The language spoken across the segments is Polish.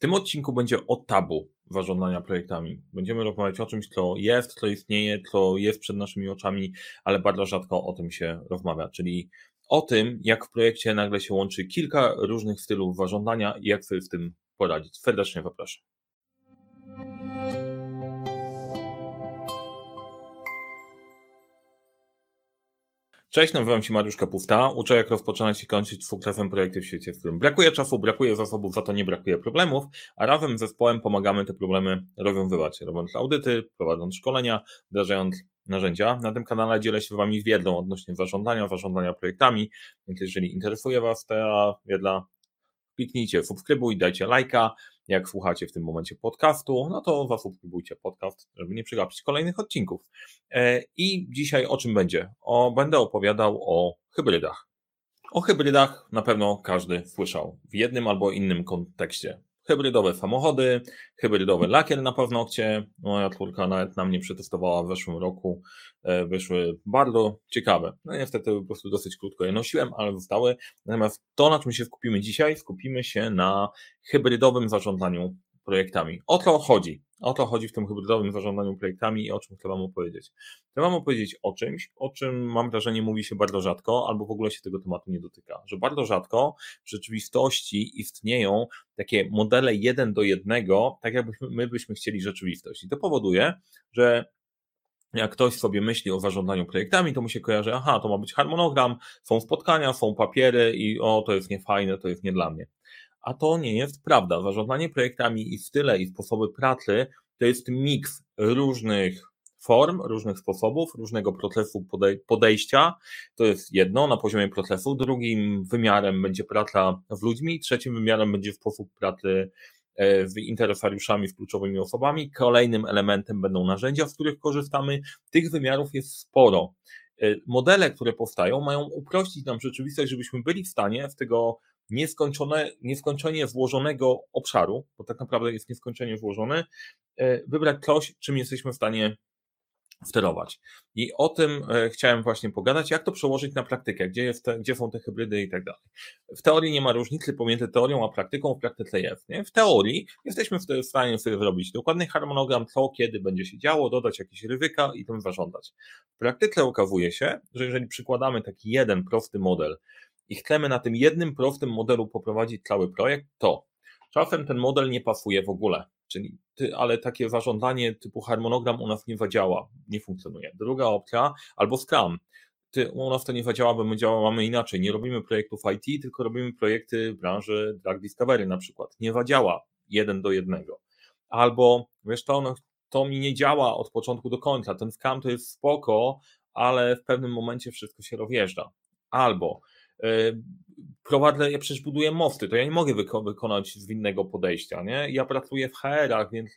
tym odcinku będzie o tabu zarządzania projektami. Będziemy rozmawiać o czymś, co jest, co istnieje, co jest przed naszymi oczami, ale bardzo rzadko o tym się rozmawia, czyli o tym, jak w projekcie nagle się łączy kilka różnych stylów zarządzania i jak sobie z tym poradzić. Serdecznie zapraszam. Cześć, nazywam się Mariusz Kapufta. Uczę, jak rozpoczynać i kończyć dwukrefem projekty w świecie, w którym brakuje czasu, brakuje zasobów, za to nie brakuje problemów, a razem z zespołem pomagamy te problemy rozwiązywać, robiąc audyty, prowadząc szkolenia, wdrażając narzędzia. Na tym kanale dzielę się Wami wiedzą odnośnie zarządzania, zarządzania projektami, więc jeżeli interesuje Was ta wiedza, kliknijcie subskrybuj, dajcie lajka. Jak słuchacie w tym momencie podcastu, no to zasubskrybujcie podcast, żeby nie przegapić kolejnych odcinków. E, I dzisiaj o czym będzie? O, będę opowiadał o hybrydach. O hybrydach na pewno każdy słyszał w jednym albo innym kontekście hybrydowe samochody, hybrydowy lakier na paznokcie. Moja czwórka nawet na mnie przetestowała w zeszłym roku. E, wyszły bardzo ciekawe. No niestety po prostu dosyć krótko je nosiłem, ale zostały. Natomiast to, na czym się skupimy dzisiaj, skupimy się na hybrydowym zarządzaniu projektami. O co chodzi? O to chodzi w tym hybrydowym zarządzaniu projektami i o czym chcę Wam opowiedzieć. Chcę Wam opowiedzieć o czymś, o czym mam wrażenie mówi się bardzo rzadko, albo w ogóle się tego tematu nie dotyka. Że bardzo rzadko w rzeczywistości istnieją takie modele jeden do jednego, tak jakbyśmy my byśmy chcieli rzeczywistość. I to powoduje, że jak ktoś sobie myśli o zarządzaniu projektami, to mu się kojarzy, aha, to ma być harmonogram, są spotkania, są papiery i o, to jest niefajne, to jest nie dla mnie a to nie jest prawda. Zarządzanie projektami i style i sposoby pracy to jest miks różnych form, różnych sposobów, różnego procesu podejścia. To jest jedno na poziomie procesu. Drugim wymiarem będzie praca z ludźmi, trzecim wymiarem będzie sposób pracy e, z interesariuszami, z kluczowymi osobami. Kolejnym elementem będą narzędzia, z których korzystamy. Tych wymiarów jest sporo. E, modele, które powstają, mają uprościć nam rzeczywistość, żebyśmy byli w stanie z tego nieskończone, nieskończenie włożonego obszaru, bo tak naprawdę jest nieskończenie włożony, e, wybrać coś, czym jesteśmy w stanie sterować. I o tym e, chciałem właśnie pogadać, jak to przełożyć na praktykę, gdzie, jest te, gdzie są te hybrydy i tak dalej. W teorii nie ma różnicy pomiędzy teorią a praktyką, w praktyce jest. Nie? W teorii jesteśmy w stanie sobie zrobić dokładny harmonogram, co, kiedy będzie się działo, dodać jakieś ryzyka i tym zarządzać. W praktyce okazuje się, że jeżeli przykładamy taki jeden prosty model, i chcemy na tym jednym prostym modelu poprowadzić cały projekt, to czasem ten model nie pasuje w ogóle. Czyli ty, ale takie zarządzanie typu harmonogram u nas nie zadziała, nie funkcjonuje. Druga opcja, albo Scrum. Ty, u nas to nie zadziała, bo my działamy inaczej. Nie robimy projektów IT, tylko robimy projekty branży drug discovery na przykład. Nie zadziała jeden do jednego. Albo wiesz, to, no, to mi nie działa od początku do końca. Ten Scrum to jest spoko, ale w pewnym momencie wszystko się rozjeżdża. Albo prowadzę, ja przecież buduję mosty, to ja nie mogę wyko wykonać zwinnego podejścia, nie? Ja pracuję w HR-ach, więc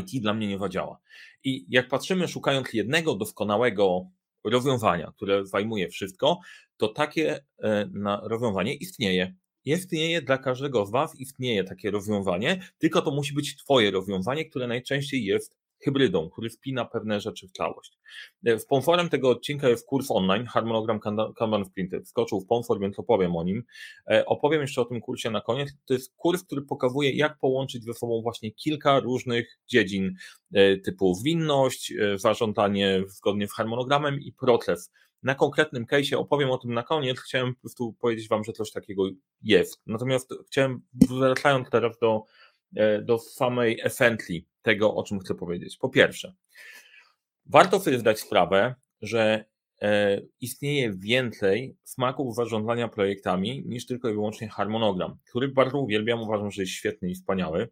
IT dla mnie nie zadziała. I jak patrzymy, szukając jednego doskonałego rozwiązania, które zajmuje wszystko, to takie e, rozwiązanie istnieje. Istnieje dla każdego z Was, istnieje takie rozwiązanie, tylko to musi być Twoje rozwiązanie, które najczęściej jest hybrydą, który wpina pewne rzeczy w całość. E, sponsorem tego odcinka jest kurs online, harmonogram Kanban Sprinty. Wskoczył w sponsor, więc opowiem o nim. E, opowiem jeszcze o tym kursie na koniec. To jest kurs, który pokazuje, jak połączyć ze sobą właśnie kilka różnych dziedzin e, typu zwinność, zarządzanie zgodnie z harmonogramem i proces. Na konkretnym case'ie opowiem o tym na koniec. Chciałem prostu powiedzieć Wam, że coś takiego jest. Natomiast chciałem, wracając teraz do, do samej essentially tego, o czym chcę powiedzieć. Po pierwsze, warto sobie zdać sprawę, że e, istnieje więcej smaków zarządzania projektami niż tylko i wyłącznie harmonogram, który bardzo uwielbiam, uważam, że jest świetny i wspaniały.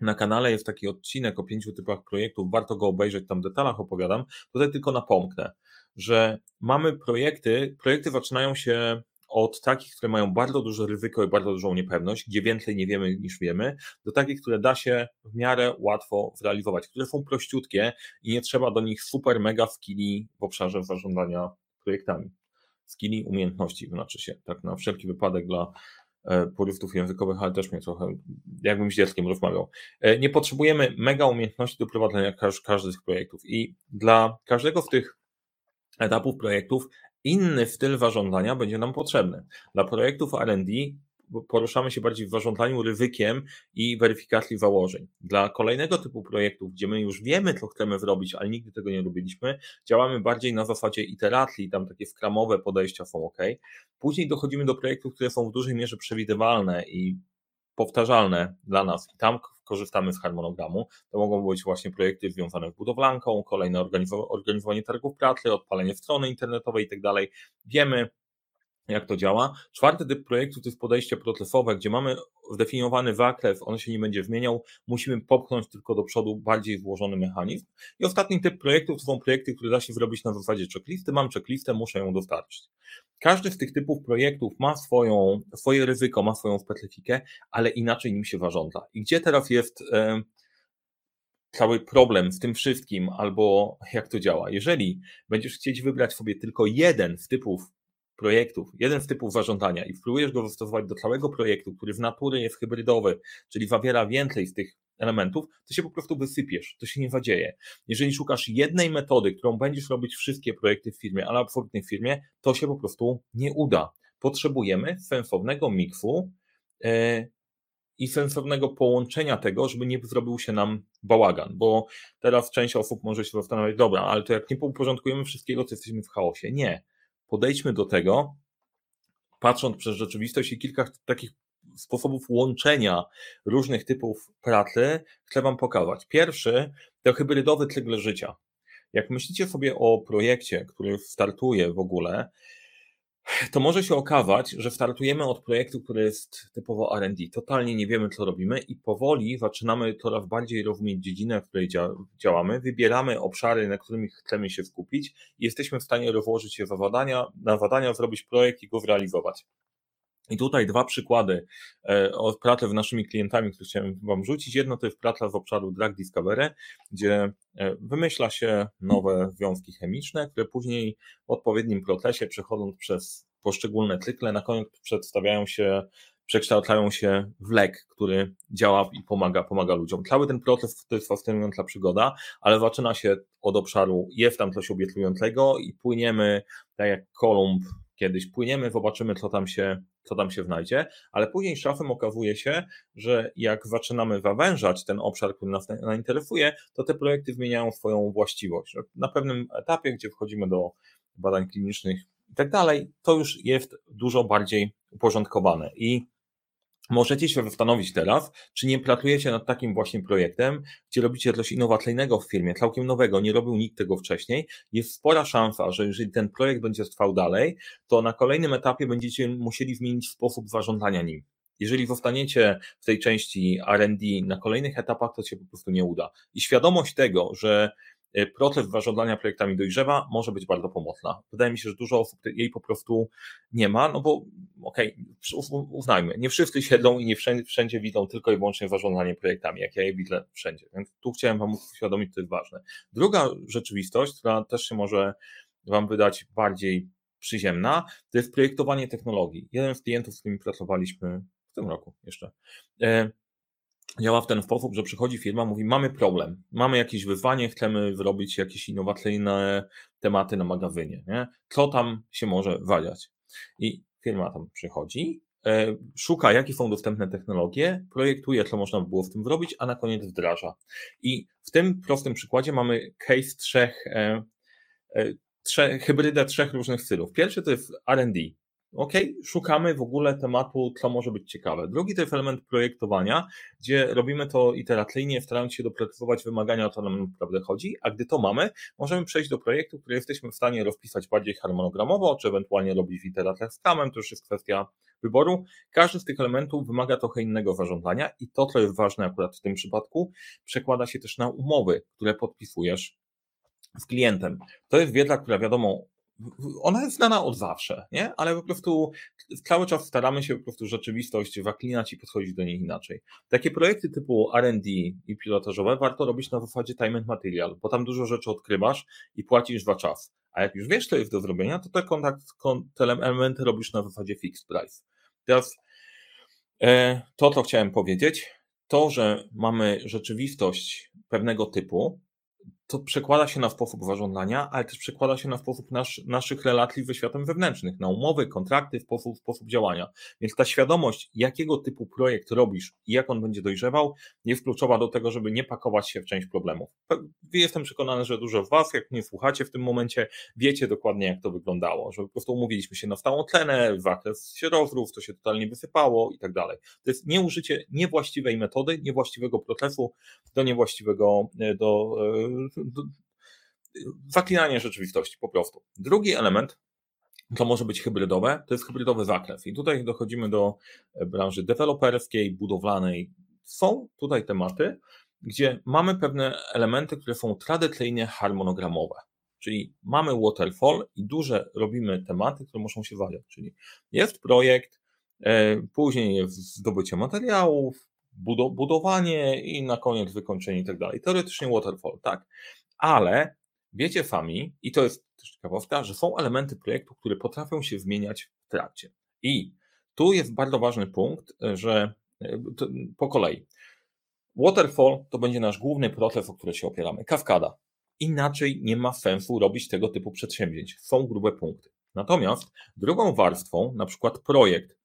Na kanale jest taki odcinek o pięciu typach projektów, warto go obejrzeć, tam w detalach opowiadam. Tutaj tylko napomknę, że mamy projekty, projekty zaczynają się od takich, które mają bardzo duże ryzyko i bardzo dużą niepewność, gdzie więcej nie wiemy niż wiemy, do takich, które da się w miarę łatwo zrealizować, które są prościutkie i nie trzeba do nich super mega skilli w obszarze zarządzania projektami. Skilli umiejętności, znaczy się, tak na wszelki wypadek dla e, purystów językowych, ale też mnie trochę, jakbym z dzieckiem rozmawiał. E, nie potrzebujemy mega umiejętności do prowadzenia każdych z projektów i dla każdego z tych etapów projektów inny styl zarządzania będzie nam potrzebny. Dla projektów RD poruszamy się bardziej w zarządzaniu ryzykiem i weryfikacji założeń. Dla kolejnego typu projektów, gdzie my już wiemy, co chcemy zrobić, ale nigdy tego nie robiliśmy, działamy bardziej na zasadzie iteracji, tam takie skramowe podejścia są ok. Później dochodzimy do projektów, które są w dużej mierze przewidywalne i powtarzalne dla nas. I tam korzystamy z harmonogramu. To mogą być właśnie projekty związane z budowlanką, kolejne organizowanie targów pracy, odpalenie strony internetowej i tak. Wiemy, jak to działa. Czwarty typ projektu to jest podejście procesowe, gdzie mamy zdefiniowany zakres, on się nie będzie zmieniał, musimy popchnąć tylko do przodu bardziej złożony mechanizm. I ostatni typ projektów to są projekty, które da się zrobić na zasadzie checklisty. Mam checklistę, muszę ją dostarczyć. Każdy z tych typów projektów ma swoją, swoje ryzyko, ma swoją specyfikę, ale inaczej nim się zarządza. I gdzie teraz jest e, cały problem z tym wszystkim, albo jak to działa? Jeżeli będziesz chcieć wybrać sobie tylko jeden z typów projektów, jeden z typów zarządzania i spróbujesz go zastosować do całego projektu, który z natury jest hybrydowy, czyli zawiera więcej z tych elementów, to się po prostu wysypiesz, to się nie zadzieje. Jeżeli szukasz jednej metody, którą będziesz robić wszystkie projekty w firmie, ale absolutnie w firmie, to się po prostu nie uda. Potrzebujemy sensownego miksu yy, i sensownego połączenia tego, żeby nie zrobił się nam bałagan, bo teraz część osób może się zastanawiać, dobra, ale to jak nie uporządkujemy wszystkiego, to jesteśmy w chaosie. Nie podejdźmy do tego, patrząc przez rzeczywistość i kilka takich sposobów łączenia różnych typów pracy chcę Wam pokazać. Pierwszy to hybrydowy cykl życia. Jak myślicie sobie o projekcie, który startuje w ogóle, to może się okazać, że startujemy od projektu, który jest typowo RD. Totalnie nie wiemy, co robimy, i powoli zaczynamy coraz bardziej rozumieć dziedzinę, w której działamy, wybieramy obszary, na których chcemy się skupić i jesteśmy w stanie rozłożyć się za zadania, na zadania, zrobić projekt i go zrealizować. I tutaj dwa przykłady e, od pracy z naszymi klientami, które chciałem Wam rzucić. Jedno to jest praca z obszaru Drug Discovery, gdzie e, wymyśla się nowe związki chemiczne, które później w odpowiednim procesie, przechodząc przez poszczególne cykle, na koniec przedstawiają się, przekształcają się w lek, który działa i pomaga, pomaga ludziom. Cały ten proces to jest fascynująca przygoda, ale zaczyna się od obszaru, jest tam coś obiecującego i płyniemy, tak jak Kolumb kiedyś płyniemy, zobaczymy, co tam się, co tam się znajdzie, ale później z czasem okazuje się, że jak zaczynamy zawężać ten obszar, który nas interesuje, to te projekty zmieniają swoją właściwość. Na pewnym etapie, gdzie wchodzimy do badań klinicznych i tak dalej, to już jest dużo bardziej uporządkowane i Możecie się zastanowić teraz, czy nie pracujecie nad takim właśnie projektem, gdzie robicie coś innowacyjnego w firmie, całkiem nowego, nie robił nikt tego wcześniej. Jest spora szansa, że jeżeli ten projekt będzie trwał dalej, to na kolejnym etapie będziecie musieli zmienić sposób zarządzania nim. Jeżeli zostaniecie w tej części RD na kolejnych etapach, to się po prostu nie uda. I świadomość tego, że proces zarządzania projektami dojrzewa może być bardzo pomocna. Wydaje mi się, że dużo osób jej po prostu nie ma, no bo okej, okay, uznajmy, nie wszyscy siedzą i nie wszędzie, wszędzie widzą tylko i wyłącznie zarządzanie projektami, jak ja je widzę wszędzie. Więc tu chciałem Wam uświadomić, to jest ważne. Druga rzeczywistość, która też się może Wam wydać bardziej przyziemna, to jest projektowanie technologii. Jeden z klientów, z którymi pracowaliśmy w tym roku jeszcze, e, działa w ten sposób, że przychodzi firma, mówi: Mamy problem, mamy jakieś wyzwanie, chcemy zrobić jakieś innowacyjne tematy na magazynie. Nie? Co tam się może wadziać? I firma tam przychodzi, e, szuka, jakie są dostępne technologie, projektuje, co można by było w tym zrobić, a na koniec wdraża. I w tym prostym przykładzie mamy case trzech, e, e, trzech hybrydę trzech różnych stylów. Pierwszy to jest RD, OK, szukamy w ogóle tematu, co może być ciekawe. Drugi to jest element projektowania, gdzie robimy to iteracyjnie, starając się doprecyzować wymagania, o co nam naprawdę chodzi, a gdy to mamy, możemy przejść do projektu, który jesteśmy w stanie rozpisać bardziej harmonogramowo, czy ewentualnie robić w iteracjach z kamem, to już jest kwestia wyboru. Każdy z tych elementów wymaga trochę innego zarządzania i to, co jest ważne akurat w tym przypadku, przekłada się też na umowy, które podpisujesz z klientem. To jest wiedza, która wiadomo, ona jest znana od zawsze, nie? ale po prostu cały czas staramy się po prostu rzeczywistość waklinać i podchodzić do niej inaczej. Takie projekty typu R&D i pilotażowe warto robić na zasadzie time and material, bo tam dużo rzeczy odkrywasz i płacisz za czas. A jak już wiesz, co jest do zrobienia, to te, kontakt, te elementy robisz na zasadzie fixed price. Teraz e, to, co chciałem powiedzieć, to, że mamy rzeczywistość pewnego typu, to przekłada się na sposób zarządzania, ale też przekłada się na sposób nasz, naszych relacji ze światem wewnętrznych, na umowy, kontrakty, sposób, sposób działania. Więc ta świadomość, jakiego typu projekt robisz i jak on będzie dojrzewał, jest kluczowa do tego, żeby nie pakować się w część problemów. Jestem przekonany, że dużo z Was, jak mnie słuchacie w tym momencie, wiecie dokładnie, jak to wyglądało, że po prostu umówiliśmy się na stałą tlenę, zakres się rozrów, to się totalnie wysypało i tak dalej. To jest nieużycie niewłaściwej metody, niewłaściwego procesu do niewłaściwego, do e, zaklinanie rzeczywistości po prostu. Drugi element to może być hybrydowe, to jest hybrydowy zakres. I tutaj dochodzimy do branży deweloperskiej, budowlanej. Są tutaj tematy, gdzie mamy pewne elementy, które są tradycyjnie harmonogramowe. Czyli mamy waterfall i duże robimy tematy, które muszą się wadać. Czyli jest projekt, e, później jest zdobycie materiałów, budowanie i na koniec wykończenie i tak dalej. Teoretycznie waterfall, tak. Ale wiecie sami, i to jest też ciekawostka, że są elementy projektu, które potrafią się zmieniać w trakcie. I tu jest bardzo ważny punkt, że e, po kolei. Waterfall to będzie nasz główny proces, o który się opieramy. Kaskada. Inaczej nie ma sensu robić tego typu przedsięwzięć. Są grube punkty. Natomiast drugą warstwą, na przykład projekt,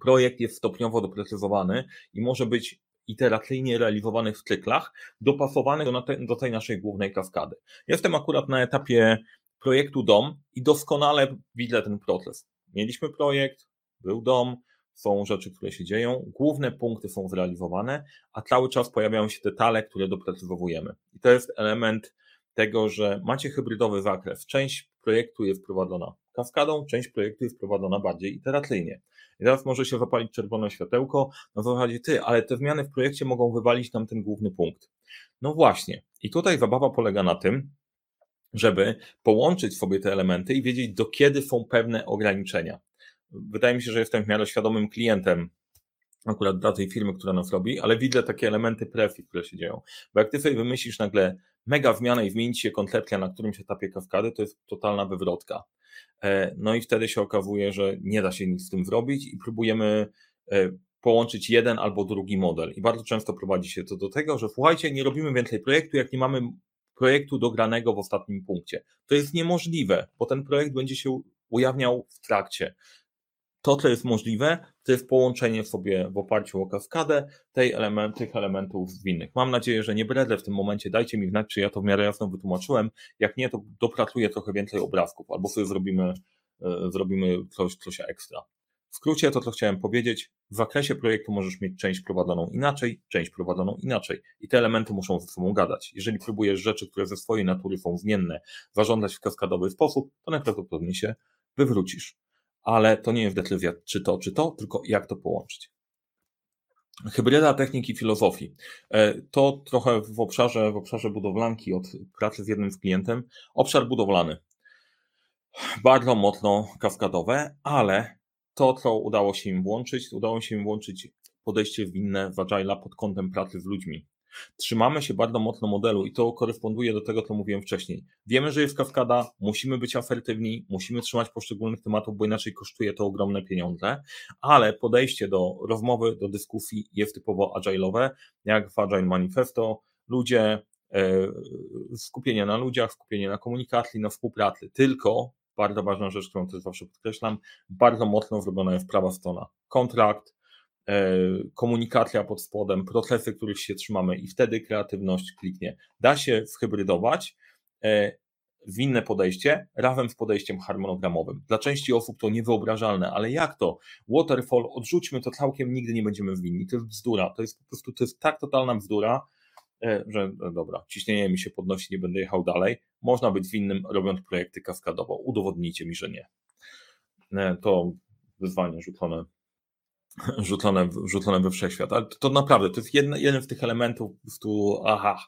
projekt jest stopniowo doprecyzowany i może być iteracyjnie realizowanych w cyklach, dopasowanych do, do tej naszej głównej kaskady. Jestem akurat na etapie projektu dom i doskonale widzę ten proces. Mieliśmy projekt, był dom, są rzeczy, które się dzieją, główne punkty są zrealizowane, a cały czas pojawiają się detale, które doprecyzowujemy. I to jest element tego, że macie hybrydowy zakres. Część projektu jest prowadzona kaskadą, część projektu jest prowadzona bardziej iteracyjnie. I teraz może się zapalić czerwone światełko, no w zasadzie ty, ale te zmiany w projekcie mogą wywalić nam ten główny punkt. No właśnie. I tutaj zabawa polega na tym, żeby połączyć sobie te elementy i wiedzieć, do kiedy są pewne ograniczenia. Wydaje mi się, że jestem w miarę świadomym klientem akurat dla tej firmy, która nas robi, ale widzę takie elementy prefi, które się dzieją. Bo jak ty sobie wymyślisz nagle mega zmianę i zmienić się koncepcja na którymś etapie kaskady, to jest totalna wywrotka. E, no i wtedy się okazuje, że nie da się nic z tym zrobić i próbujemy e, połączyć jeden albo drugi model. I bardzo często prowadzi się to do tego, że słuchajcie, nie robimy więcej projektu, jak nie mamy projektu dogranego w ostatnim punkcie. To jest niemożliwe, bo ten projekt będzie się ujawniał w trakcie. To, co jest możliwe, to jest połączenie sobie w oparciu o kaskadę tej element, tych elementów zwinnych. Mam nadzieję, że nie bredzę w tym momencie. Dajcie mi znać, czy ja to w miarę jasno wytłumaczyłem. Jak nie, to dopracuję trochę więcej obrazków, albo sobie zrobimy, e, zrobimy coś, coś ekstra. W skrócie to, co chciałem powiedzieć, w zakresie projektu możesz mieć część prowadzoną inaczej, część prowadzoną inaczej i te elementy muszą ze sobą gadać. Jeżeli próbujesz rzeczy, które ze swojej natury są zmienne, zarządzać w kaskadowy sposób, to najprawdopodobniej się wywrócisz ale to nie jest decyzja czy to, czy to, tylko jak to połączyć. Hybryda techniki filozofii. E, to trochę w obszarze, w obszarze budowlanki od pracy z jednym z klientem. Obszar budowlany. Bardzo mocno kaskadowe, ale to, co udało się im włączyć, udało się im włączyć podejście winne w Agile'a pod kątem pracy z ludźmi. Trzymamy się bardzo mocno modelu i to koresponduje do tego, co mówiłem wcześniej. Wiemy, że jest kaskada, musimy być asertywni, musimy trzymać poszczególnych tematów, bo inaczej kosztuje to ogromne pieniądze, ale podejście do rozmowy, do dyskusji jest typowo agile'owe, jak w Agile Manifesto. Ludzie, e, skupienie na ludziach, skupienie na komunikacji, na współpracy, tylko bardzo ważna rzecz, którą też zawsze podkreślam, bardzo mocno zrobiona jest prawa strona. Kontrakt, komunikacja pod spodem, procesy, których się trzymamy i wtedy kreatywność kliknie. Da się zhybrydować e, w inne podejście razem z podejściem harmonogramowym. Dla części osób to niewyobrażalne, ale jak to? Waterfall, odrzućmy to całkiem, nigdy nie będziemy winni. To jest bzdura. To jest po prostu, to jest tak totalna bzdura, e, że dobra, ciśnienie mi się podnosi, nie będę jechał dalej. Można być winnym, robiąc projekty kaskadowo. Udowodnijcie mi, że nie. To wyzwanie rzucone rzucone, rzucone we wszechświat. Ale to, to naprawdę, to jest jeden, jeden z tych elementów, po prostu, aha,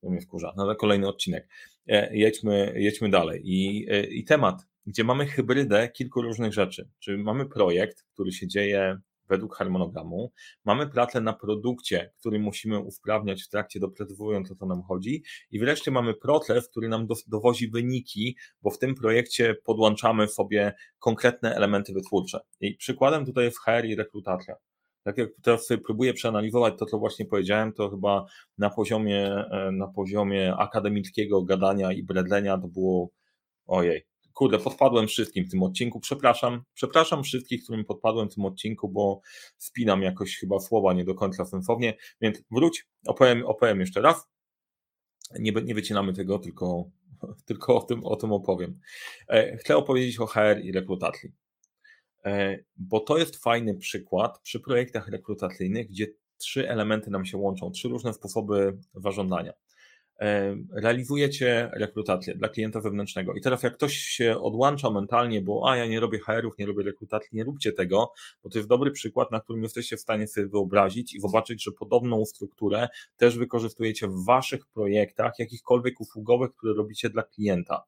to mnie wkurza. Na kolejny odcinek. E, jedźmy, jedźmy dalej. I, e, I temat, gdzie mamy hybrydę kilku różnych rzeczy. Czyli mamy projekt, który się dzieje według harmonogramu. Mamy pracę na produkcie, który musimy usprawniać w trakcie doprecyzowując o co nam chodzi. I wreszcie mamy proces, który nam do, dowozi wyniki, bo w tym projekcie podłączamy sobie konkretne elementy wytwórcze. I przykładem tutaj jest HR i rekrutacja. tak jak teraz próbuję przeanalizować to, co właśnie powiedziałem, to chyba na poziomie, e, na poziomie akademickiego gadania i bredlenia to było ojej, kurde, podpadłem wszystkim w tym odcinku, przepraszam, przepraszam wszystkich, którym podpadłem w tym odcinku, bo spinam jakoś chyba słowa nie do końca sensownie, więc wróć, opowiem, opowiem jeszcze raz, nie, nie wycinamy tego, tylko, tylko o, tym, o tym opowiem. E, chcę opowiedzieć o HR i rekrutacji, e, bo to jest fajny przykład przy projektach rekrutacyjnych, gdzie trzy elementy nam się łączą, trzy różne sposoby zażądania realizujecie rekrutację dla klienta wewnętrznego. I teraz jak ktoś się odłącza mentalnie, bo a ja nie robię HR-ów, nie robię rekrutacji, nie róbcie tego, bo to jest dobry przykład, na którym jesteście w stanie sobie wyobrazić i zobaczyć, że podobną strukturę też wykorzystujecie w waszych projektach, jakichkolwiek usługowych, które robicie dla klienta.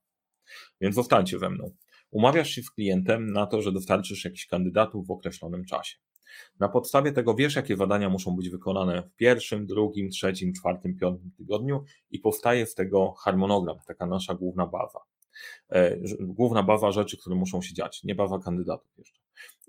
Więc zostańcie ze mną. Umawiasz się z klientem na to, że dostarczysz jakichś kandydatów w określonym czasie. Na podstawie tego wiesz, jakie badania muszą być wykonane w pierwszym, drugim, trzecim, czwartym, piątym tygodniu i powstaje z tego harmonogram, taka nasza główna baza. E, główna baza rzeczy, które muszą się dziać, nie baza kandydatów jeszcze.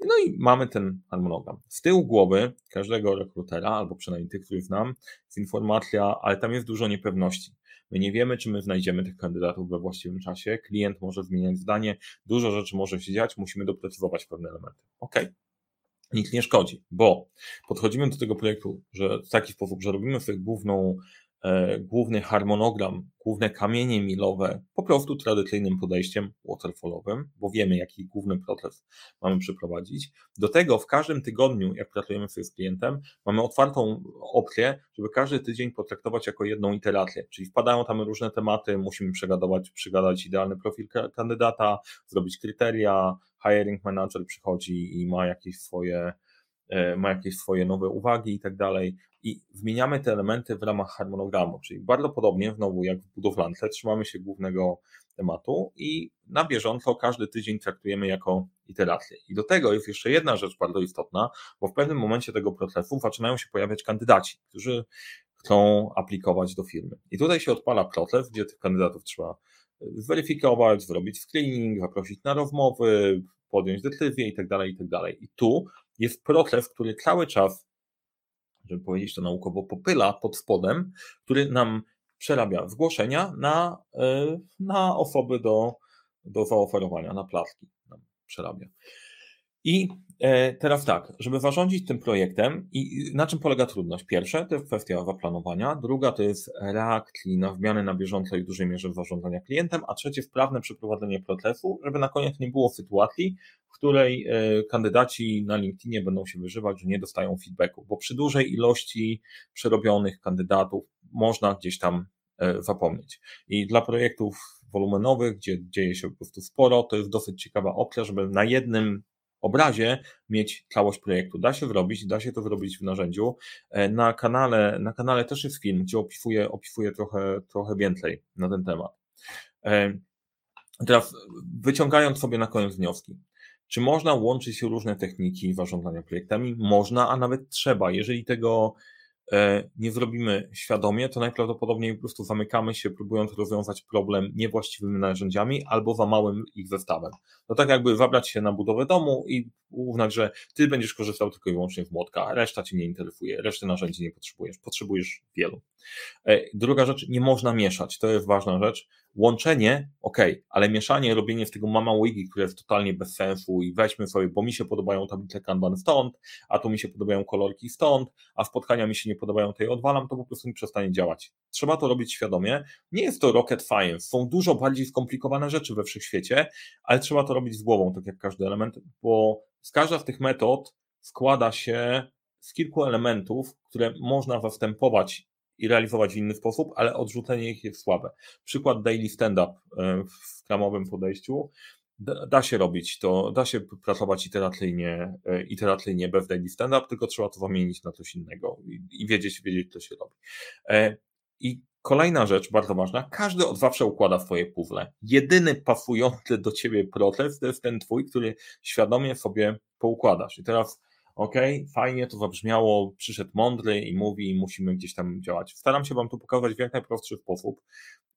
No i mamy ten harmonogram. Z tyłu głowy każdego rekrutera, albo przynajmniej tych, których znam, jest informacja, ale tam jest dużo niepewności. My nie wiemy, czy my znajdziemy tych kandydatów we właściwym czasie. Klient może zmieniać zdanie, dużo rzeczy może się dziać, musimy doprecyzować pewne elementy. OK, nic nie szkodzi, bo podchodzimy do tego projektu że w taki sposób, że robimy sobie główną, główny harmonogram, główne kamienie milowe, po prostu tradycyjnym podejściem waterfallowym, bo wiemy, jaki główny proces mamy przeprowadzić. Do tego w każdym tygodniu, jak pracujemy sobie z klientem, mamy otwartą opcję, żeby każdy tydzień potraktować jako jedną iterację, czyli wpadają tam różne tematy, musimy przegadować, przygadać idealny profil kandydata, zrobić kryteria, hiring manager przychodzi i ma jakieś swoje, e, ma jakieś swoje nowe uwagi i tak dalej. I zmieniamy te elementy w ramach harmonogramu, czyli bardzo podobnie, znowu jak w budowlance, trzymamy się głównego tematu i na bieżąco każdy tydzień traktujemy jako iterację. I do tego jest jeszcze jedna rzecz bardzo istotna, bo w pewnym momencie tego procesu zaczynają się pojawiać kandydaci, którzy chcą aplikować do firmy. I tutaj się odpala proces, gdzie tych kandydatów trzeba zweryfikować, zrobić screening, zaprosić na rozmowy, podjąć decyzję i tak dalej, i tak dalej. I tu jest proces, który cały czas, żeby powiedzieć to naukowo, popyla pod spodem, który nam przerabia zgłoszenia na, e, na osoby do, do zaoferowania, na placki nam przerabia. I e, teraz tak, żeby zarządzić tym projektem i na czym polega trudność? Pierwsze to jest kwestia zaplanowania, druga to jest reakcji na zmiany na bieżąco i w dużej mierze zarządzania klientem, a trzecie sprawne przeprowadzenie procesu, żeby na koniec nie było sytuacji, w której e, kandydaci na LinkedInie będą się wyżywać, że nie dostają feedbacku, bo przy dużej ilości przerobionych kandydatów można gdzieś tam e, zapomnieć. I dla projektów wolumenowych, gdzie dzieje się po prostu sporo, to jest dosyć ciekawa opcja, żeby na jednym obrazie mieć całość projektu. Da się zrobić, da się to zrobić w narzędziu. E, na kanale, na kanale też jest film, gdzie opisuję, opisuję trochę, trochę więcej na ten temat. E, teraz wyciągając sobie na koniec wnioski. Czy można łączyć różne techniki zarządzania projektami? Można, a nawet trzeba. Jeżeli tego nie zrobimy świadomie, to najprawdopodobniej po prostu zamykamy się, próbując rozwiązać problem niewłaściwymi narzędziami albo za małym ich zestawem. To tak jakby zabrać się na budowę domu i uznać, że ty będziesz korzystał tylko i wyłącznie z młotka, reszta cię nie interesuje, reszty narzędzi nie potrzebujesz, potrzebujesz wielu. E, druga rzecz, nie można mieszać, to jest ważna rzecz. Łączenie, ok, ale mieszanie, robienie z tego mama wigi, które jest totalnie bez sensu i weźmy sobie, bo mi się podobają tablice Kanban stąd, a tu mi się podobają kolorki stąd, a spotkania mi się nie podobają, to je odwalam, to po prostu nie przestanie działać. Trzeba to robić świadomie. Nie jest to rocket science, są dużo bardziej skomplikowane rzeczy we wszechświecie, ale trzeba to robić z głową, tak jak każdy element, bo z każda z tych metod składa się z kilku elementów, które można zastępować i realizować w inny sposób, ale odrzucenie ich jest słabe. Przykład daily stand-up e, w kramowym podejściu. Da, się robić to, da się pracować iteracyjnie, e, iteracyjnie bez daily stand-up, tylko trzeba to zamienić na coś innego i, i wiedzieć, wiedzieć, co się robi. E, I Kolejna rzecz bardzo ważna, każdy od zawsze układa swoje puzzle. Jedyny pasujący do ciebie proces to jest ten twój, który świadomie sobie poukładasz. I teraz ok, fajnie to zabrzmiało, przyszedł mądry i mówi, musimy gdzieś tam działać. Staram się Wam tu pokazać w jak najprostszy sposób.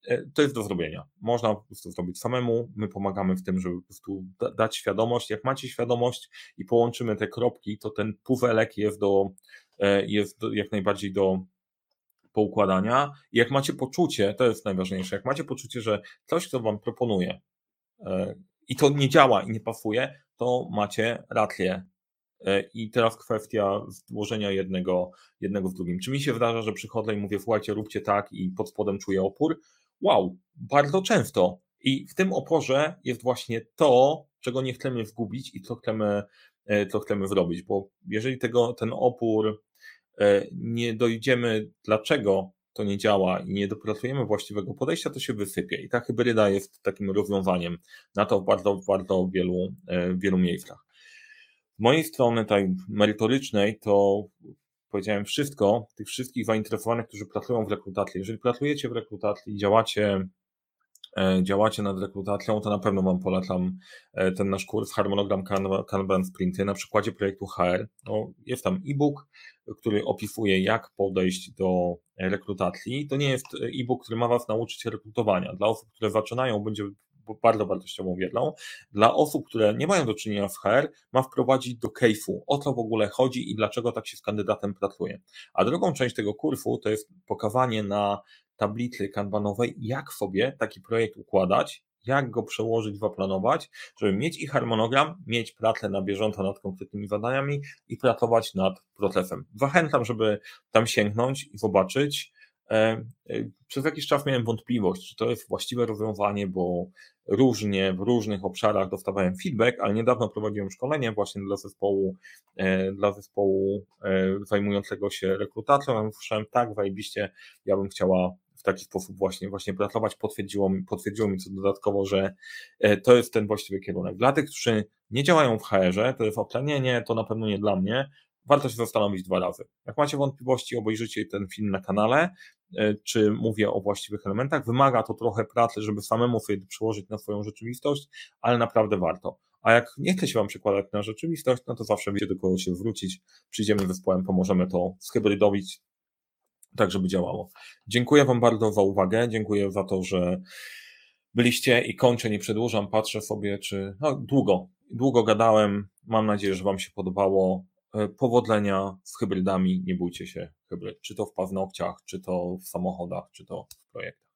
E, to jest do zrobienia. Można po prostu zrobić samemu. My pomagamy w tym, żeby po prostu dać świadomość. Jak macie świadomość i połączymy te kropki, to ten puwelek jest do, e, jest jak najbardziej do poukładania. I jak macie poczucie, to jest najważniejsze, jak macie poczucie, że coś, co Wam proponuje i to nie działa i nie pasuje, to macie rację. I teraz kwestia włożenia jednego, jednego w drugim. Czy mi się wydarza, że przychodzę i mówię, słuchajcie, róbcie tak i pod spodem czuję opór? Wow, bardzo często. I w tym oporze jest właśnie to, czego nie chcemy zgubić i co chcemy, e, co chcemy zrobić, bo jeżeli tego, ten opór e, nie dojdziemy, dlaczego to nie działa i nie dopracujemy właściwego podejścia, to się wysypie. I ta hybryda jest takim rozwiązaniem na to w bardzo, bardzo wielu, e, wielu miejscach. Mojej strony, tej merytorycznej, to powiedziałem wszystko, tych wszystkich zainteresowanych, którzy pracują w rekrutacji. Jeżeli pracujecie w rekrutacji, działacie, e, działacie nad rekrutacją, to na pewno Wam polecam e, ten nasz kurs Harmonogram Kanban Sprinty na przykładzie projektu HR. No, jest tam e-book, który opisuje, jak podejść do rekrutacji. To nie jest e-book, który ma Was nauczyć rekrutowania. Dla osób, które zaczynają, będzie bardzo wartościową wiedzą. Dla osób, które nie mają do czynienia z HR, ma wprowadzić do case'u, o co w ogóle chodzi i dlaczego tak się z kandydatem pracuje. A drugą część tego kursu to jest pokazanie na tablicy kanbanowej, jak sobie taki projekt układać, jak go przełożyć, zaplanować, żeby mieć i harmonogram, mieć pracę na bieżąco nad konkretnymi zadaniami i pracować nad procesem. Zachęcam, żeby tam sięgnąć i zobaczyć, E, e, przez jakiś czas miałem wątpliwość, czy to jest właściwe rozwiązanie, bo różnie w różnych obszarach dostawałem feedback, ale niedawno prowadziłem szkolenie właśnie dla zespołu, e, dla zespołu zajmującego się rekrutacją. Ja słyszałem, tak, zajebiście, ja bym chciała w taki sposób właśnie, właśnie pracować. Potwierdziło mi, potwierdziło mi co dodatkowo, że to jest ten właściwy kierunek. Dla tych, którzy nie działają w HR-ze, to jest oplenienie, to na pewno nie dla mnie, warto się zastanowić dwa razy. Jak macie wątpliwości, obejrzyjcie ten film na kanale, e, czy mówię o właściwych elementach. Wymaga to trochę pracy, żeby samemu sobie przełożyć na swoją rzeczywistość, ale naprawdę warto. A jak nie chce się Wam przekładać na rzeczywistość, no to zawsze wiecie do kogo się zwrócić. Przyjdziemy zespołem, pomożemy to zhybrydowić, tak żeby działało. Dziękuję Wam bardzo za uwagę, dziękuję za to, że byliście i kończę, nie przedłużam, patrzę sobie, czy no, długo, długo gadałem. Mam nadzieję, że Wam się podobało. E, powodzenia z hybrydami, nie bójcie się hybryd, czy to w paznokciach, czy to w samochodach, czy to w projektach.